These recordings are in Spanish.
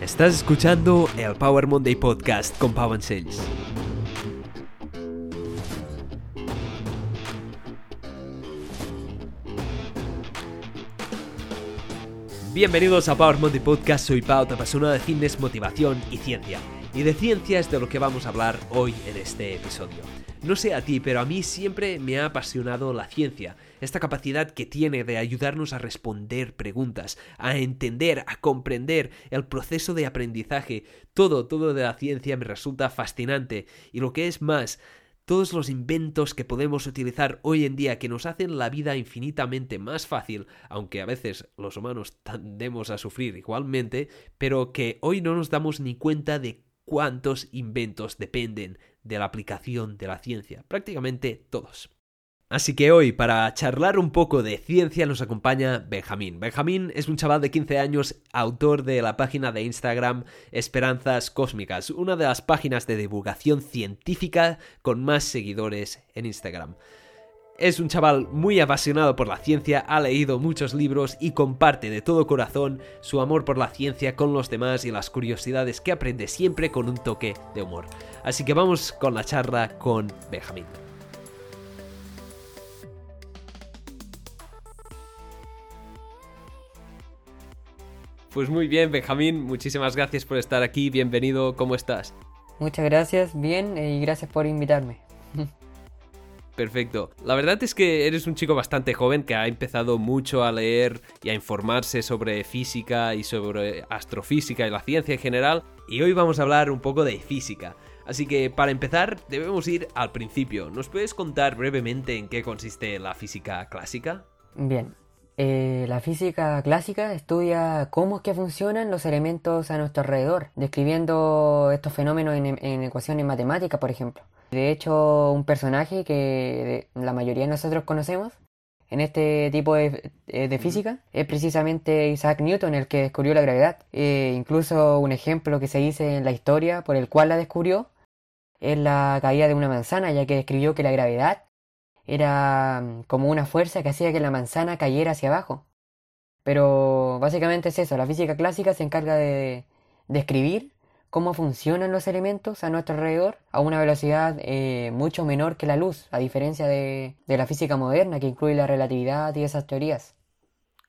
Estás escuchando el Power Monday Podcast con Pau Sales. Bienvenidos a Power Monday Podcast, soy Pau, te apasionada de fitness, motivación y ciencia. Y de ciencia es de lo que vamos a hablar hoy en este episodio. No sé a ti, pero a mí siempre me ha apasionado la ciencia, esta capacidad que tiene de ayudarnos a responder preguntas, a entender, a comprender el proceso de aprendizaje. Todo, todo de la ciencia me resulta fascinante. Y lo que es más, todos los inventos que podemos utilizar hoy en día que nos hacen la vida infinitamente más fácil, aunque a veces los humanos tendemos a sufrir igualmente, pero que hoy no nos damos ni cuenta de cuántos inventos dependen de la aplicación de la ciencia, prácticamente todos. Así que hoy, para charlar un poco de ciencia, nos acompaña Benjamín. Benjamín es un chaval de 15 años, autor de la página de Instagram Esperanzas Cósmicas, una de las páginas de divulgación científica con más seguidores en Instagram. Es un chaval muy apasionado por la ciencia, ha leído muchos libros y comparte de todo corazón su amor por la ciencia con los demás y las curiosidades que aprende siempre con un toque de humor. Así que vamos con la charla con Benjamín. Pues muy bien, Benjamín, muchísimas gracias por estar aquí, bienvenido, ¿cómo estás? Muchas gracias, bien, y gracias por invitarme. Perfecto. La verdad es que eres un chico bastante joven que ha empezado mucho a leer y a informarse sobre física y sobre astrofísica y la ciencia en general. Y hoy vamos a hablar un poco de física. Así que para empezar debemos ir al principio. ¿Nos puedes contar brevemente en qué consiste la física clásica? Bien. Eh, la física clásica estudia cómo es que funcionan los elementos a nuestro alrededor, describiendo estos fenómenos en ecuaciones matemáticas, por ejemplo. De hecho, un personaje que la mayoría de nosotros conocemos en este tipo de, eh, física es precisamente Isaac Newton, el que descubrió la gravedad. Eh, incluso un ejemplo que se dice en la historia por el cual la descubrió es la caída de una manzana, ya que describió que la gravedad era mm, como una fuerza que hacía que la manzana cayera hacia abajo. Pero básicamente es eso, la física clásica se encarga de describir cómo funcionan los elementos a nuestro alrededor a una velocidad eh, mucho menor que la luz, a diferencia de, la física moderna que incluye la relatividad y esas teorías.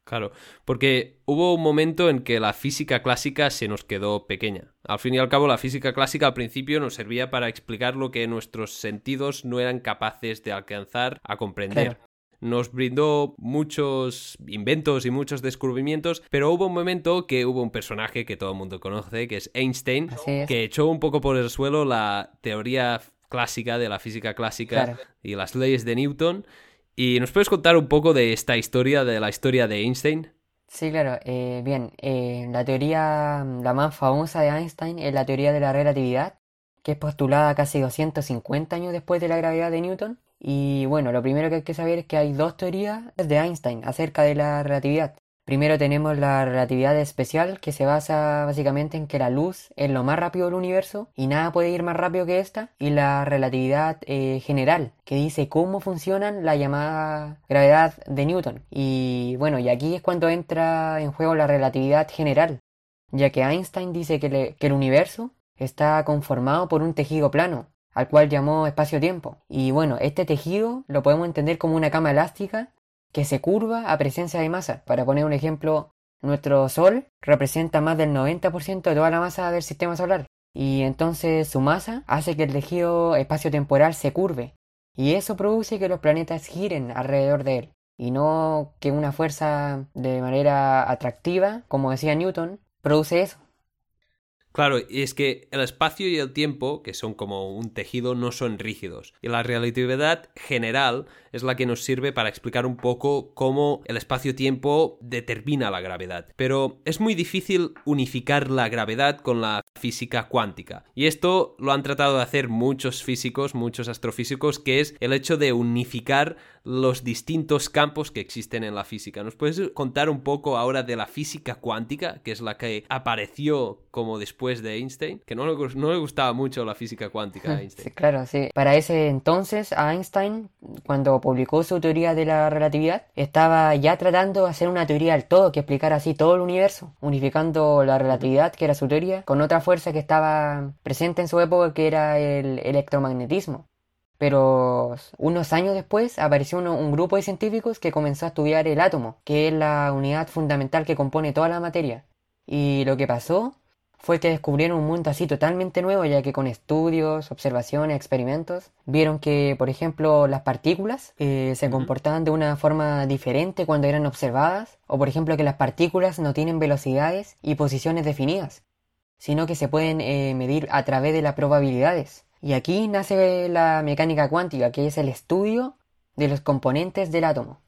Claro, porque hubo un momento en que la física clásica se nos quedó pequeña. Al fin y al cabo, la física clásica al principio nos servía para explicar lo que nuestros sentidos no eran capaces de alcanzar a comprender nos brindó muchos inventos y muchos descubrimientos, pero hubo un momento que hubo un personaje que todo el mundo conoce, que es Einstein, que echó un poco por el suelo la teoría clásica de la física clásica y las leyes de Newton. ¿Y nos puedes contar un poco de esta historia, de la historia de Einstein? Sí, claro. Eh, bien, eh, la teoría, la más famosa de Einstein es la teoría de la relatividad, que es postulada casi 250 años después de la gravedad de Newton. Y bueno, lo primero que hay que saber es que hay dos teorías de Einstein acerca de la relatividad. Primero tenemos la relatividad especial, que se basa básicamente en que la luz es lo más rápido del universo y nada puede ir más rápido que esta. Y la relatividad eh, general, que dice cómo funcionan la llamada gravedad de Newton. Y bueno, y aquí es cuando entra en juego la relatividad general, ya que Einstein dice que el universo está conformado por un tejido plano, al cual llamó espacio-tiempo. Y bueno, este tejido lo podemos entender como una cama elástica que se curva a presencia de masa. Para poner un ejemplo, nuestro Sol representa más del 90% de toda la masa del sistema solar. Y entonces su masa hace que el tejido espacio-temporal se curve. Y eso produce que los planetas giren alrededor de él. Y no que una fuerza de manera atractiva, como decía Newton, produce eso. Claro, y es que el espacio y el tiempo, que son como un tejido, no son rígidos. Y la relatividad general es la que nos sirve para explicar un poco cómo el espacio-tiempo determina la gravedad. Pero es muy difícil unificar la gravedad con la física cuántica. Y esto lo han tratado de hacer muchos físicos, muchos astrofísicos, que es el hecho de unificar los distintos campos que existen en la física. ¿Nos puedes contar un poco ahora de la física cuántica, que es la que apareció como después de Einstein, que no le, no le gustaba mucho la física cuántica a Einstein. Sí, claro, sí. Para ese entonces, Einstein, cuando publicó su teoría de la relatividad, estaba ya tratando de hacer una teoría del todo que explicara así todo el universo, unificando la relatividad, que era su teoría, con otra fuerza que estaba presente en su época, que era el electromagnetismo. Pero unos años después apareció un grupo de científicos que comenzó a estudiar el átomo, que es la unidad fundamental que compone toda la materia. Y lo que pasó fue que descubrieron un mundo así totalmente nuevo, ya que con estudios, observaciones, experimentos, vieron que, por ejemplo, las partículas eh, se comportaban de una forma diferente cuando eran observadas, o por ejemplo que las partículas no tienen velocidades y posiciones definidas, sino que se pueden eh, medir a través de las probabilidades. Y aquí nace la mecánica cuántica, que es el estudio de los componentes del átomo.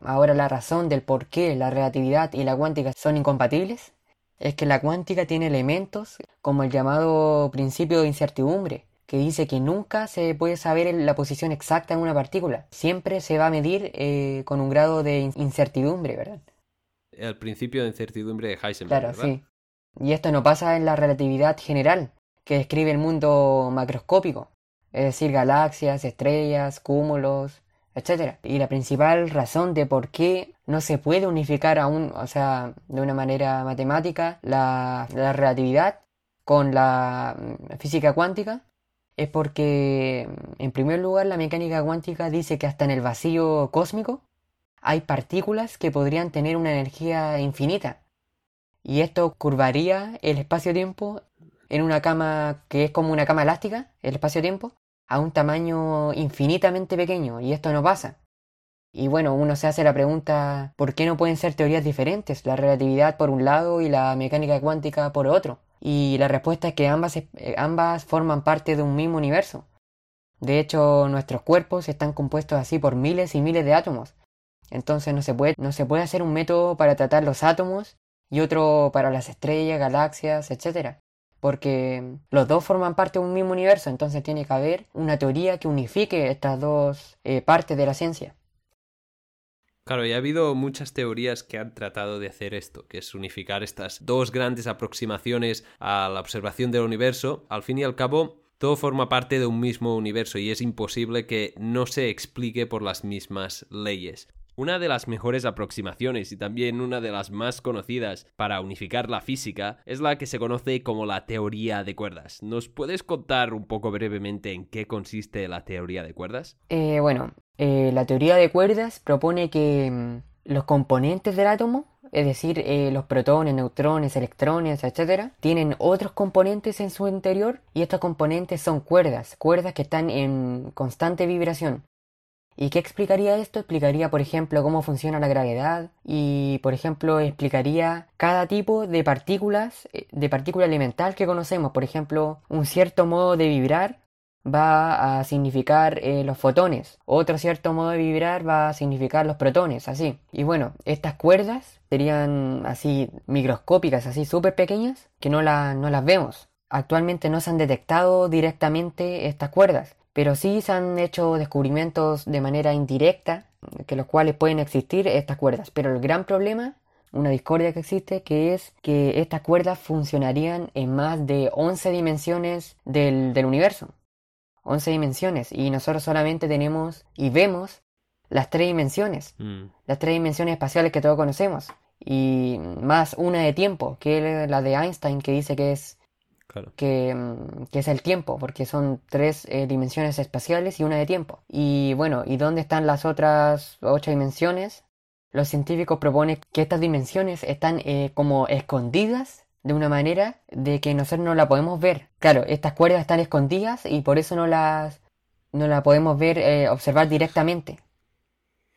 Ahora la razón del por qué la relatividad y la cuántica son incompatibles es que la cuántica tiene elementos como el llamado principio de incertidumbre, que dice que nunca se puede saber la posición exacta de una partícula. Siempre se va a medir eh, con un grado de incertidumbre, ¿verdad? El principio de incertidumbre de Heisenberg. Claro, sí. Y esto no pasa en la relatividad general, que describe el mundo macroscópico, es decir, galaxias, estrellas, cúmulos, etc. Y la principal razón de por qué no se puede unificar aún, o sea, de una manera matemática, la, la relatividad con la mm, física cuántica, es porque, mm, en primer lugar, la mecánica cuántica dice que hasta en el vacío cósmico hay partículas que podrían tener una energía infinita. Y esto curvaría el espacio-tiempo en una cama que es como una cama elástica, el espacio-tiempo, a un tamaño infinitamente pequeño, y esto no pasa. Y bueno, uno se hace la pregunta, ¿por qué no pueden ser teorías diferentes? La relatividad por un lado y la mecánica cuántica por otro. Y la respuesta es que ambas, eh, ambas forman parte de un mismo universo. De hecho, nuestros cuerpos están compuestos así por miles y miles de átomos. Entonces no se puede, no se puede hacer un método para tratar los átomos y otro para las estrellas, galaxias, etc porque los dos forman parte de un mismo universo, entonces tiene que haber una teoría que unifique estas dos eh, partes de la ciencia. Claro, y ha habido muchas teorías que han tratado de hacer esto, que es unificar estas dos grandes aproximaciones a la observación del universo. Al fin y al cabo, todo forma parte de un mismo universo y es imposible que no se explique por las mismas leyes. Una de las mejores aproximaciones y también una de las más conocidas para unificar la física es la que se conoce como la teoría de cuerdas. ¿Nos puedes contar un poco brevemente en qué consiste la teoría de cuerdas? Eh, bueno, eh, la teoría de cuerdas propone que mm, los componentes del átomo, es decir, eh, los protones, neutrones, electrones, etc., tienen otros componentes en su interior y estos componentes son cuerdas, cuerdas que están en constante vibración. ¿Y qué explicaría esto? Explicaría, por ejemplo, cómo funciona la gravedad y, por ejemplo, explicaría cada tipo de partículas, eh, de partícula elemental que conocemos. Por ejemplo, un cierto modo de vibrar va a significar eh, los fotones, otro cierto modo de vibrar va a significar los protones, así. Y bueno, estas cuerdas serían así microscópicas, así súper pequeñas, que no, no las vemos. Actualmente no se han detectado directamente estas cuerdas, pero sí se han hecho descubrimientos de manera indirecta, que los cuales pueden existir estas cuerdas. Pero el gran problema, una discordia que existe, que es que estas cuerdas funcionarían en más de 11 dimensiones del, universo. 11 dimensiones. Y nosotros solamente tenemos y vemos las tres dimensiones. Mm. Las tres dimensiones espaciales que todos conocemos. Y más una de tiempo, que es la de Einstein, que dice que es Mm, que, es el tiempo, porque son tres eh, dimensiones espaciales y una de tiempo. Y bueno, ¿y dónde están las otras ocho dimensiones? Los científicos proponen que estas dimensiones están eh, como escondidas de una manera de que nosotros no la podemos ver. Claro, estas cuerdas están escondidas y por eso no las no la podemos ver, eh, observar directamente.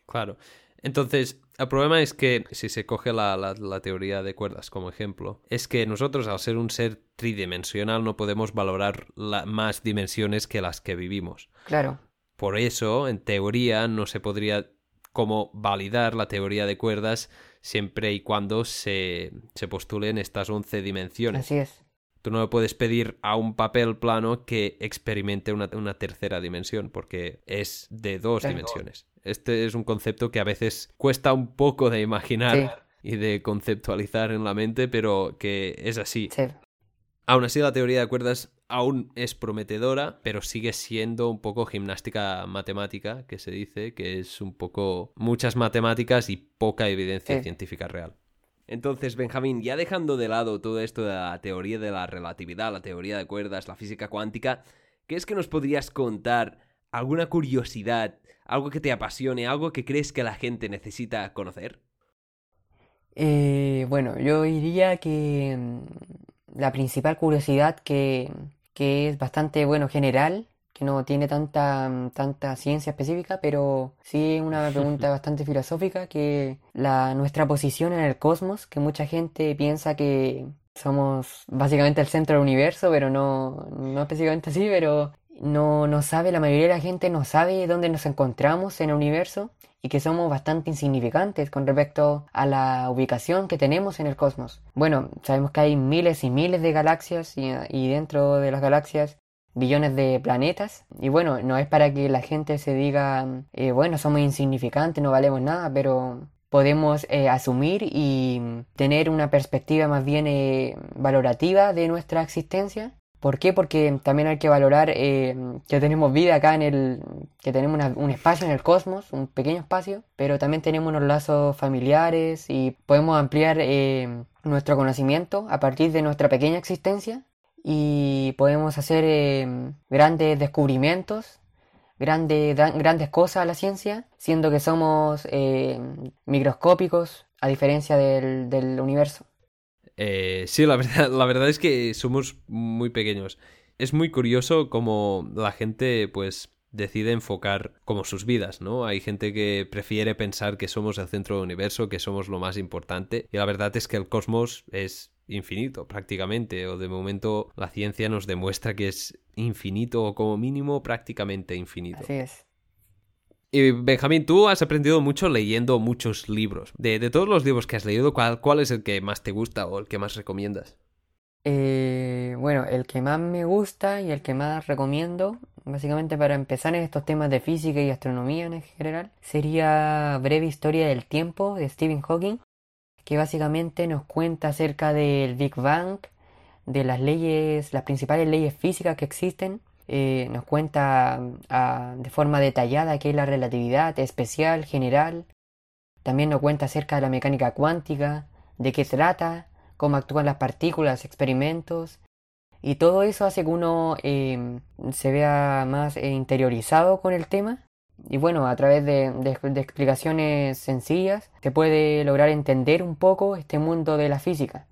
Claro. Entonces, el problema es que, si se coge la, teoría de cuerdas como ejemplo, es que nosotros al ser un ser tridimensional no podemos valorar más dimensiones que las que vivimos. Claro. Por eso, en teoría, no se podría como validar la teoría de cuerdas siempre y cuando se, se postulen estas 11 dimensiones. Así es. Tú no le puedes pedir a un papel plano que experimente una, tercera dimensión, porque es de dos dimensiones. Este es un concepto que a veces cuesta un poco de imaginar y de conceptualizar en la mente, pero que es así. Aún así, la teoría de cuerdas aún es prometedora, pero sigue siendo un poco gimnástica matemática, que se dice, que es un poco muchas matemáticas y poca evidencia científica real. Entonces, Benjamín, ya dejando de lado todo esto de la teoría de la relatividad, la teoría de cuerdas, la física cuántica, ¿qué es que nos podrías contar alguna curiosidad, algo que te apasione, algo que crees que la gente necesita conocer? Eh, bueno, yo diría que mm, la principal curiosidad que, que es bastante, bueno, general, que no tiene tanta, mm, tanta ciencia específica, pero sí una pregunta bastante filosófica, que la, nuestra posición en el cosmos, que mucha gente piensa que somos básicamente el centro del universo, pero no, no específicamente así, pero no, no sabe, la mayoría de la gente no sabe dónde nos encontramos en el universo y que somos bastante insignificantes con respecto a la ubicación que tenemos en el cosmos. Bueno, sabemos que hay miles y miles de galaxias y, dentro de las galaxias billones de planetas y bueno, no es para que la gente se diga, eh, bueno, somos insignificantes, no valemos nada, pero podemos eh, asumir y tener una perspectiva más bien eh, valorativa de nuestra existencia ¿Por qué? Porque también hay que valorar eh, que tenemos vida acá en el, que tenemos un espacio en el cosmos, un pequeño espacio, pero también tenemos unos lazos familiares y podemos ampliar eh, nuestro conocimiento a partir de nuestra pequeña existencia y podemos hacer eh, grandes descubrimientos, grandes, grandes cosas a la ciencia, siendo que somos microscópicos a diferencia del universo. Eh, sí, la verdad, la verdad es que somos muy pequeños. Es muy curioso cómo la gente, pues, decide enfocar como sus vidas, ¿no? Hay gente que prefiere pensar que somos el centro del universo, que somos lo más importante, y la verdad es que el cosmos es infinito prácticamente, o de momento la ciencia nos demuestra que es infinito o como mínimo prácticamente infinito. Así es. Y Benjamín, tú has aprendido mucho leyendo muchos libros. De, todos los libros que has leído, ¿cuál, ¿cuál, es el que más te gusta o el que más recomiendas? Eh, bueno, el que más me gusta y el que más recomiendo, básicamente para empezar en estos temas de física y astronomía en general, sería Breve Historia del Tiempo de Stephen Hawking, que básicamente nos cuenta acerca del Big Bang, de las leyes, las principales leyes físicas que existen eh, nos cuenta ah, de forma detallada qué es la relatividad especial, general. También nos cuenta acerca de la mecánica cuántica, de qué trata, cómo actúan las partículas, experimentos. Y todo eso hace que uno em, se vea más eh, interiorizado con el tema. Y bueno, a través de, de explicaciones sencillas se puede lograr entender un poco este mundo de la física.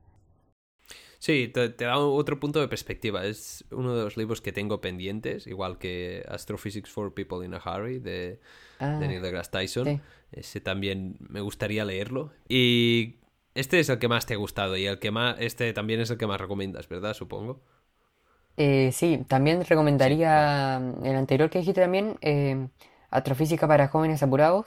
Sí, te, da otro punto de perspectiva. Es uno de los libros que tengo pendientes, igual que Astrophysics for People in a Hurry de, ah, Neil deGrasse Tyson. Ese también me gustaría leerlo. Y este es el que más te ha gustado y el que más, este también es el que más recomiendas, ¿verdad? Supongo. Eh, sí, también recomendaría el anterior que dijiste también, eh, Astrofísica para jóvenes apurados,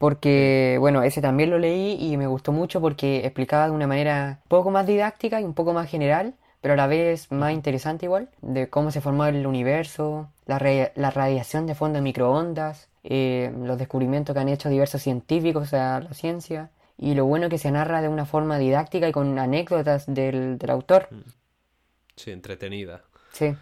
porque, bueno, ese también lo leí y me gustó mucho porque explicaba de una manera un poco más didáctica y un poco más general, pero a la vez más interesante igual, de cómo se formó el universo, la, radiación de fondo de microondas, eh, los descubrimientos que han hecho diversos científicos, o sea, la ciencia, y lo bueno que se narra de una forma didáctica y con anécdotas del, del autor. Mm. Sí, entretenida. Sí.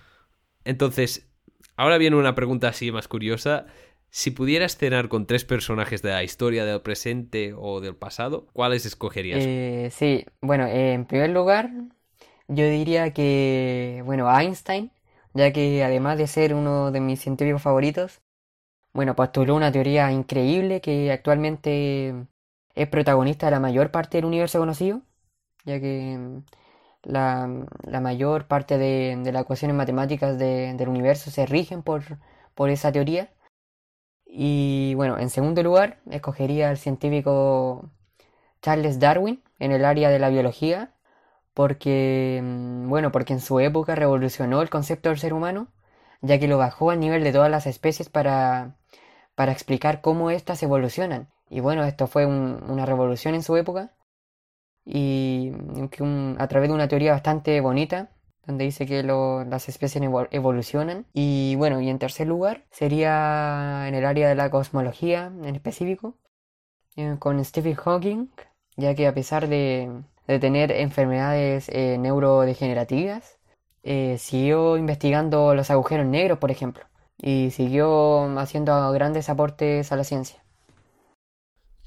Entonces, ahora viene una pregunta así más curiosa. Si pudieras cenar con tres personajes de la historia, del presente o del pasado, ¿cuáles escogerías? Eh, sí, bueno, eh, en primer lugar, yo diría que, bueno, Einstein, ya que además de ser uno de mis científicos favoritos, bueno, postuló una teoría increíble que actualmente es protagonista de la mayor parte del universo conocido, ya que mm, la, mayor parte de, las ecuaciones matemáticas del universo se rigen por esa teoría. Y bueno, en segundo lugar, escogería al científico Charles Darwin en el área de la biología, porque, mm, bueno, porque en su época revolucionó el concepto del ser humano, ya que lo bajó al nivel de todas las especies para, para explicar cómo éstas evolucionan. Y bueno, esto fue una revolución en su época, y a través de una teoría bastante bonita, donde dice que las especies evolucionan. Y bueno, y en tercer lugar sería en el área de la cosmología en específico, eh, con Stephen Hawking, ya que a pesar de, tener enfermedades eh, neurodegenerativas, eh, siguió investigando los agujeros negros, por ejemplo, y siguió haciendo grandes aportes a la ciencia.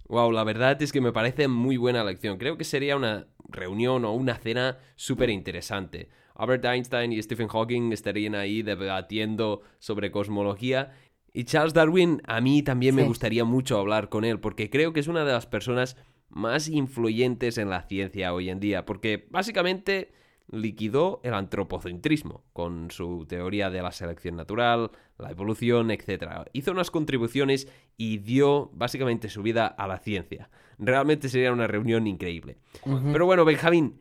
Wow, la verdad es que me parece muy buena lección. Creo que sería una reunión o una cena súper interesante. Albert Einstein y Stephen Hawking estarían ahí debatiendo sobre cosmología. Y Charles Darwin, a mí también me gustaría mucho hablar con él, porque creo que es una de las personas más influyentes en la ciencia hoy en día, porque básicamente liquidó el antropocentrismo con su teoría de la selección natural, la evolución, etc. Hizo unas contribuciones y dio básicamente su vida a la ciencia. Realmente sería una reunión increíble. Pero bueno, Benjamín,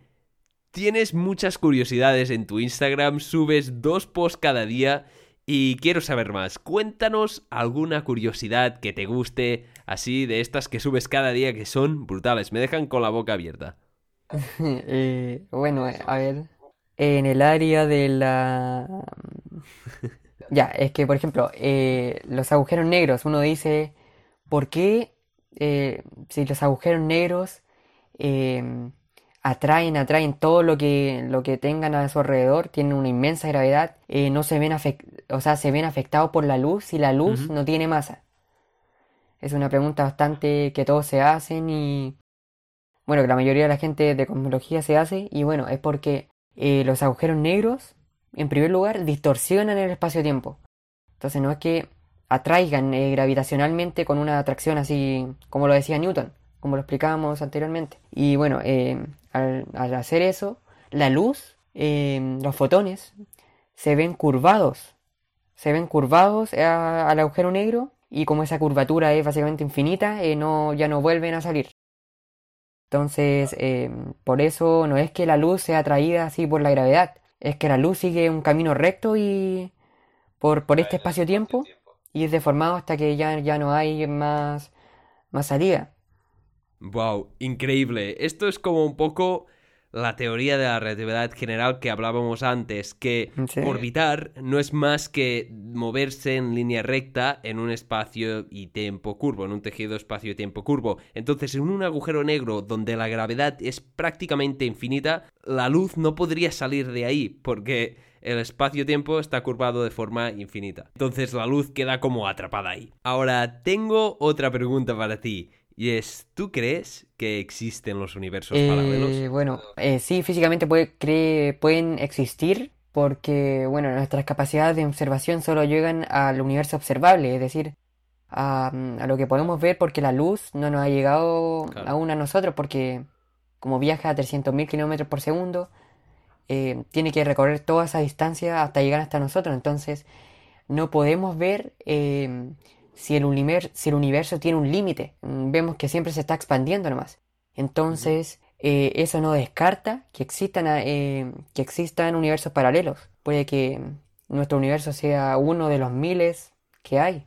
tienes muchas curiosidades en tu Instagram, subes dos posts cada día y quiero saber más. Cuéntanos alguna curiosidad que te guste, así de estas que subes cada día que son brutales. Me dejan con la boca abierta. Eh, bueno, a ver. En el área de la... ya, es que, por ejemplo, eh, los agujeros negros, uno dice, ¿por qué eh, si los agujeros negros atraen, atraen todo lo que, lo que tengan a su alrededor, tienen una inmensa gravedad, no se ven, o sea, se ven afectados por la luz y la luz no tiene masa? Es una pregunta bastante que todos se hacen y bueno, que la mayoría de la gente de cosmología se hace, y bueno, es porque eh, los agujeros negros, en primer lugar, distorsionan el espacio-tiempo. Entonces no es que atraigan eh, gravitacionalmente con una atracción así como lo decía Newton, como lo explicábamos anteriormente. Y bueno, eh, al, hacer eso, la luz, los fotones, se ven curvados. Se ven curvados al agujero negro y como esa curvatura es básicamente infinita, no, ya no vuelven a salir. Entonces, por eso no es que la luz sea atraída así por la gravedad, es que la luz sigue un camino recto y por, por este espacio-tiempo y es deformado hasta que ya, ya no hay más, más salida. Wow, increíble. Esto es como un poco la teoría de la relatividad general que hablábamos antes, que orbitar no es más que moverse en línea recta en un espacio y tiempo curvo, en un tejido espacio-tiempo curvo. Entonces, en un agujero negro donde la gravedad es prácticamente infinita, la luz no podría salir de ahí, porque el espacio-tiempo está curvado de forma infinita. Entonces la luz queda como atrapada ahí. Ahora, tengo otra pregunta para ti. Y es, ¿tú crees que existen los universos eh, paralelos? Bueno, eh, sí, físicamente puede, pueden existir porque, bueno, nuestras capacidades de observación solo llegan al universo observable, es decir, a, lo que podemos ver porque la luz no nos ha llegado aún a nosotros porque como viaja a 300.000 kilómetros por segundo, eh, tiene que recorrer toda esa distancia hasta llegar hasta nosotros, entonces no podemos ver si el, universo tiene un límite. Mm, vemos que siempre se está expandiendo nomás. Entonces, eh, eso no descarta que existan, eh, que existan universos paralelos. Puede que nuestro universo sea uno de los miles que hay.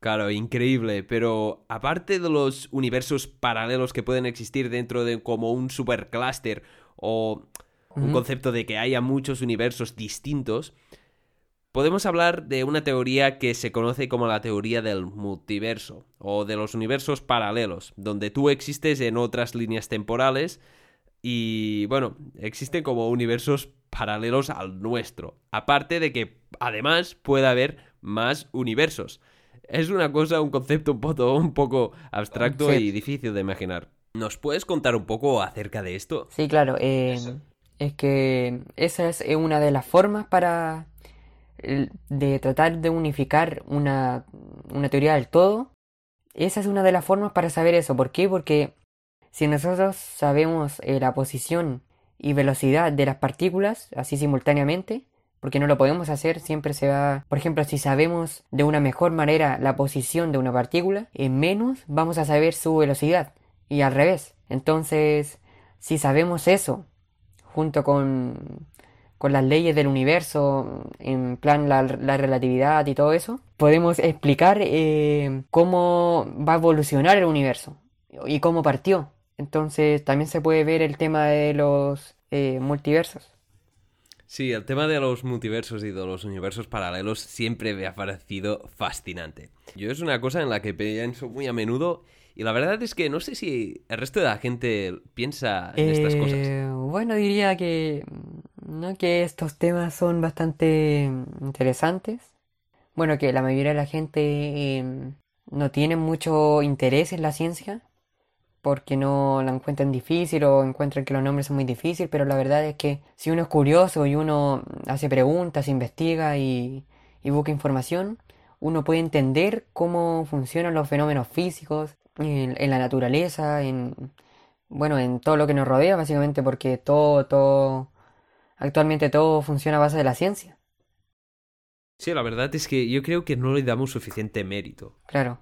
Claro, increíble, pero aparte de los universos paralelos que pueden existir dentro de como un supercluster o un concepto de que haya muchos universos distintos, podemos hablar de una teoría que se conoce como la teoría del multiverso o de los universos paralelos, donde tú existes en otras líneas temporales y bueno, existen como universos paralelos al nuestro, aparte de que además puede haber más universos. Es una cosa, un concepto un poco, un poco abstracto y difícil de imaginar. ¿Nos puedes contar un poco acerca de esto? Sí, claro. Eh, es que esa es una de las formas para de tratar de unificar una, teoría del todo, esa es una de las formas para saber eso. ¿Por qué? Porque si nosotros sabemos eh, la posición y velocidad de las partículas así simultáneamente, porque no lo podemos hacer, siempre se va... Por ejemplo, si sabemos de una mejor manera la posición de una partícula, en menos vamos a saber su velocidad y al revés. Entonces, si sabemos eso, junto con con las leyes del universo, en plan la, relatividad y todo eso, podemos explicar eh, cómo va a evolucionar el universo y cómo partió. Entonces también se puede ver el tema de los eh, multiversos. Sí, el tema de los multiversos y de los universos paralelos siempre me ha parecido fascinante. Yo es una cosa en la que pienso muy a menudo Y la verdad es que no sé si el resto de la gente piensa en estas cosas. Eh, bueno, diría que, ¿no? que estos temas son bastante interesantes. Bueno, que la mayoría de la gente em, no tiene mucho interés en la ciencia porque no la encuentran difícil o encuentran que los nombres son muy difíciles, pero la verdad es que si uno es curioso y uno hace preguntas, investiga y, y busca información, uno puede entender cómo funcionan los fenómenos físicos en, en la naturaleza, en bueno, en todo lo que nos rodea, básicamente, porque todo, todo, actualmente todo funciona a base de la ciencia. Sí, la verdad es que yo creo que no le damos suficiente mérito. Claro.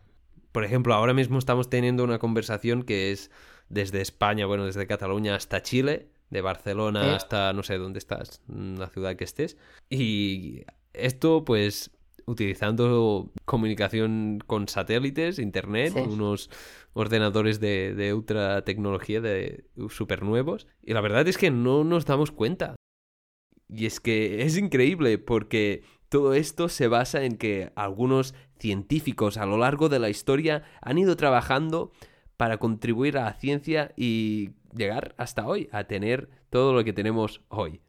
Por ejemplo, ahora mismo estamos teniendo una conversación que es desde España, bueno, desde Cataluña hasta Chile, de Barcelona ¿Eh? hasta no sé dónde estás, la ciudad que estés. Y esto, pues, utilizando comunicación con satélites, internet, Sí. unos ordenadores de, de ultra tecnología de super nuevos. Y la verdad es que no nos damos cuenta. Y es que es increíble porque todo esto se basa en que algunos científicos a lo largo de la historia han ido trabajando para contribuir a la ciencia y llegar hasta hoy a tener todo lo que tenemos hoy.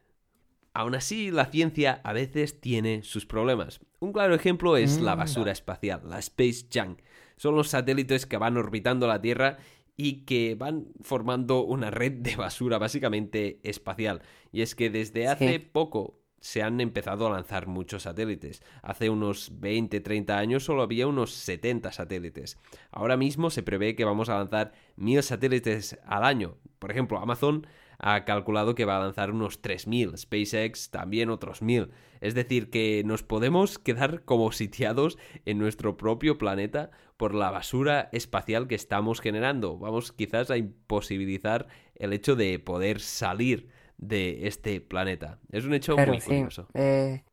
Aún así, la ciencia a veces tiene sus problemas. Un claro ejemplo es la Mm, basura espacial, la Space Junk. Son los satélites que van orbitando la Tierra y que van formando una red de basura básicamente espacial. Y es que desde hace Sí. poco se han empezado a lanzar muchos satélites. Hace unos 20, 30 años solo había unos 70 satélites. Ahora mismo se prevé que vamos a lanzar 1000 satélites al año. Por ejemplo, Amazon ha calculado que va a lanzar unos 3000, SpaceX también otros 1000. Es decir, que nos podemos quedar como sitiados en nuestro propio planeta por la basura espacial que estamos generando. Vamos quizás a imposibilitar el hecho de poder salir de este planeta. Es un hecho Claro, muy sí. curioso. Eh,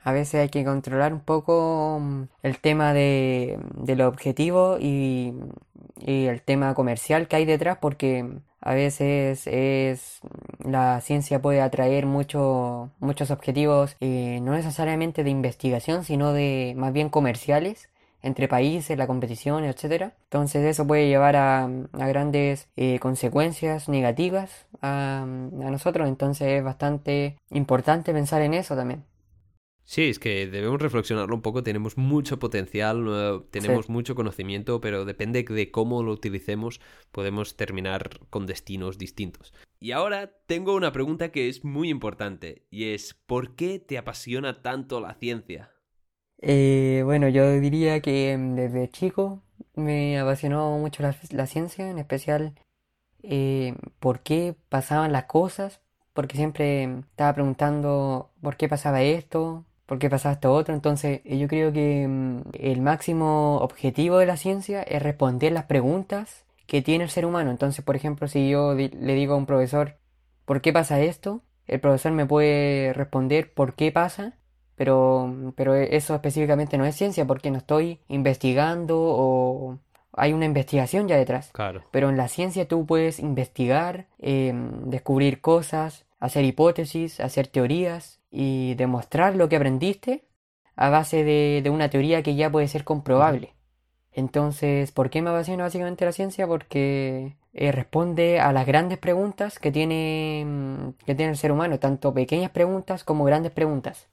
a veces hay que controlar un poco mm, el tema de, de lo objetivo y, y el tema comercial que hay detrás, porque a veces es la ciencia puede atraer mucho, muchos objetivos, eh, no necesariamente de investigación, sino de más bien comerciales entre países, la competición, etcétera. Entonces eso puede llevar a, grandes eh, consecuencias negativas a nosotros. Entonces es bastante importante pensar en eso también. Sí, es que debemos reflexionarlo un poco. Tenemos mucho potencial, eh, tenemos Sí. mucho conocimiento, pero depende de cómo lo utilicemos, podemos terminar con destinos distintos. Y ahora tengo una pregunta que es muy importante, y es ¿por qué te apasiona tanto la ciencia? Eh, bueno, yo diría que mm, desde chico me apasionó mucho la, la ciencia, en especial eh, por qué pasaban las cosas, porque siempre estaba preguntando por qué pasaba esto, por qué pasaba esto otro. Entonces, eh, yo creo que mm, el máximo objetivo de la ciencia es responder las preguntas que tiene el ser humano. Entonces, por ejemplo, si yo le digo a un profesor, ¿por qué pasa esto? El profesor me puede responder por qué pasa. Pero, pero eso específicamente no es ciencia porque no estoy investigando o hay una investigación ya detrás. Claro. Pero en la ciencia tú puedes investigar, em, descubrir cosas, hacer hipótesis, hacer teorías y demostrar lo que aprendiste a base de, de una teoría que ya puede ser comprobable. Entonces, ¿por qué me apasiona básicamente la ciencia? Porque eh, responde a las grandes preguntas que tiene, mm, que tiene el ser humano, tanto pequeñas preguntas como grandes preguntas.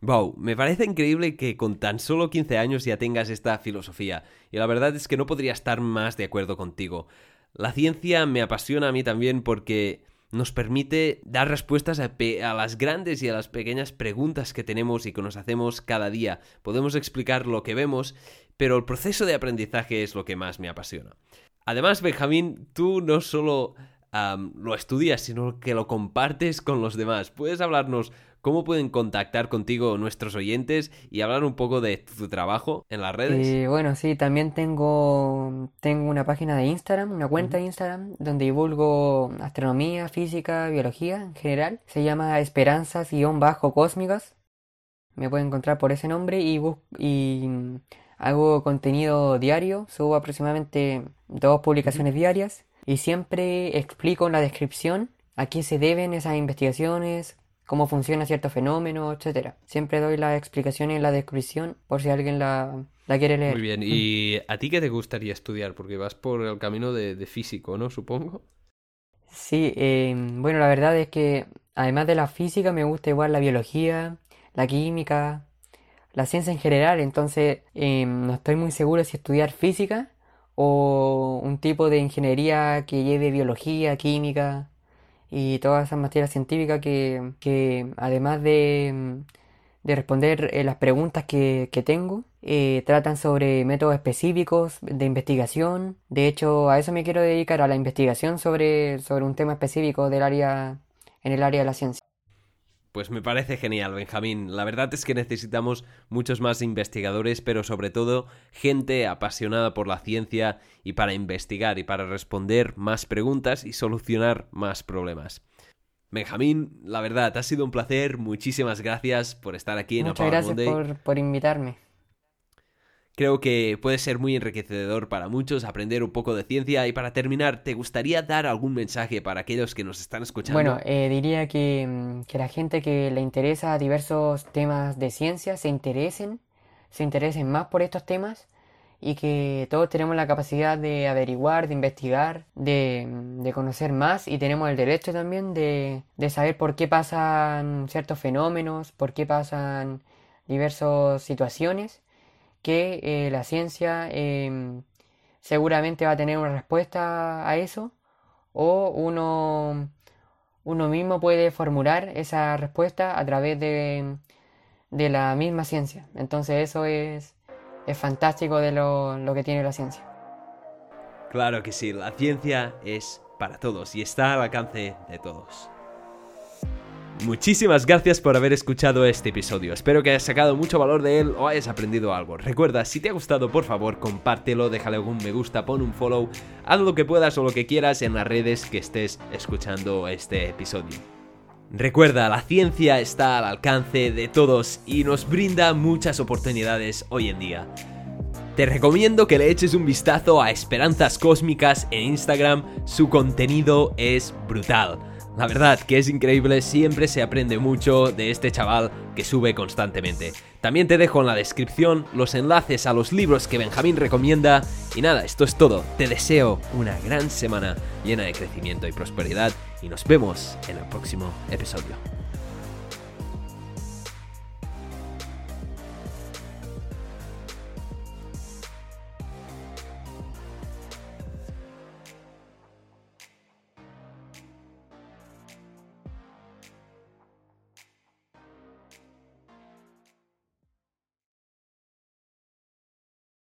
Wow, me parece increíble que con tan solo 15 años ya tengas esta filosofía, y la verdad es que no podría estar más de acuerdo contigo. La ciencia me apasiona a mí también porque nos permite dar respuestas a, las grandes y a las pequeñas preguntas que tenemos y que nos hacemos cada día. Podemos explicar lo que vemos, pero el proceso de aprendizaje es lo que más me apasiona. Además, Benjamín, tú no solo lo estudias, sino que lo compartes con los demás. ¿Puedes hablarnos cómo pueden contactar contigo nuestros oyentes y hablar un poco de tu trabajo en las redes? Eh, bueno, sí, también tengo, tengo una página de Instagram, una cuenta de Instagram, donde divulgo astronomía, física, biología en general. Se llama Esperanzas-Cósmicas. Me pueden encontrar por ese nombre y, bus- y mm, hago contenido diario, subo aproximadamente dos publicaciones diarias y siempre explico en la descripción a qué se deben esas investigaciones, cómo funciona cierto fenómeno, etcétera. Siempre doy las explicaciones en la descripción por si alguien la, quiere leer. Muy bien, ¿y a ti qué te gustaría estudiar? Porque vas por el camino de, físico, ¿no? Supongo. Sí, em, bueno, la verdad es que además de la física me gusta igual la biología, la química, la ciencia en general, entonces em, no estoy muy seguro si estudiar física o un tipo de ingeniería que lleve biología, química y todas esas materias científicas que, además de, responder eh, las preguntas que, tengo, eh, tratan sobre métodos específicos de investigación. De hecho, a eso me quiero dedicar, a la investigación sobre, sobre un tema específico del área, en el área de la ciencia. Pues me parece genial, Benjamín. La verdad es que necesitamos muchos más investigadores, pero sobre todo gente apasionada por la ciencia y para investigar y para responder más preguntas y solucionar más problemas. Benjamín, la verdad, ha sido un placer. Muchísimas gracias por estar aquí en Muchas gracias por, por invitarme. Creo que puede ser muy enriquecedor para muchos aprender un poco de ciencia. Y para terminar, ¿te gustaría dar algún mensaje para aquellos que nos están escuchando? Bueno, eh, diría que, mm, que, la gente que le interesa diversos temas de ciencia se interesen, se interesen más por estos temas y que todos tenemos la capacidad de averiguar, de investigar, de, de conocer más. Y tenemos el derecho también de, de saber por qué pasan ciertos fenómenos, por qué pasan diversas situaciones que eh, la ciencia em, seguramente va a tener una respuesta a eso o uno, uno mismo puede formular esa respuesta a través de, de la misma ciencia. Entonces eso es, es fantástico de lo, lo que tiene la ciencia. Claro que sí, la ciencia es para todos y está al alcance de todos. Muchísimas gracias por haber escuchado este episodio. Espero que hayas sacado mucho valor de él o hayas aprendido algo. Recuerda, si te ha gustado, por favor, compártelo, déjale algún me gusta, pon un follow, haz lo que puedas o lo que quieras en las redes que estés escuchando este episodio. Recuerda, la ciencia está al alcance de todos y nos brinda muchas oportunidades hoy en día. Te recomiendo que le eches un vistazo a Esperanzas Cósmicas en Instagram, su contenido es brutal. La verdad que es increíble, siempre se aprende mucho de este chaval que sube constantemente. También te dejo en la descripción los enlaces a los libros que Benjamín recomienda. Y nada, esto es todo. Te deseo una gran semana llena de crecimiento y prosperidad y nos vemos en el próximo episodio.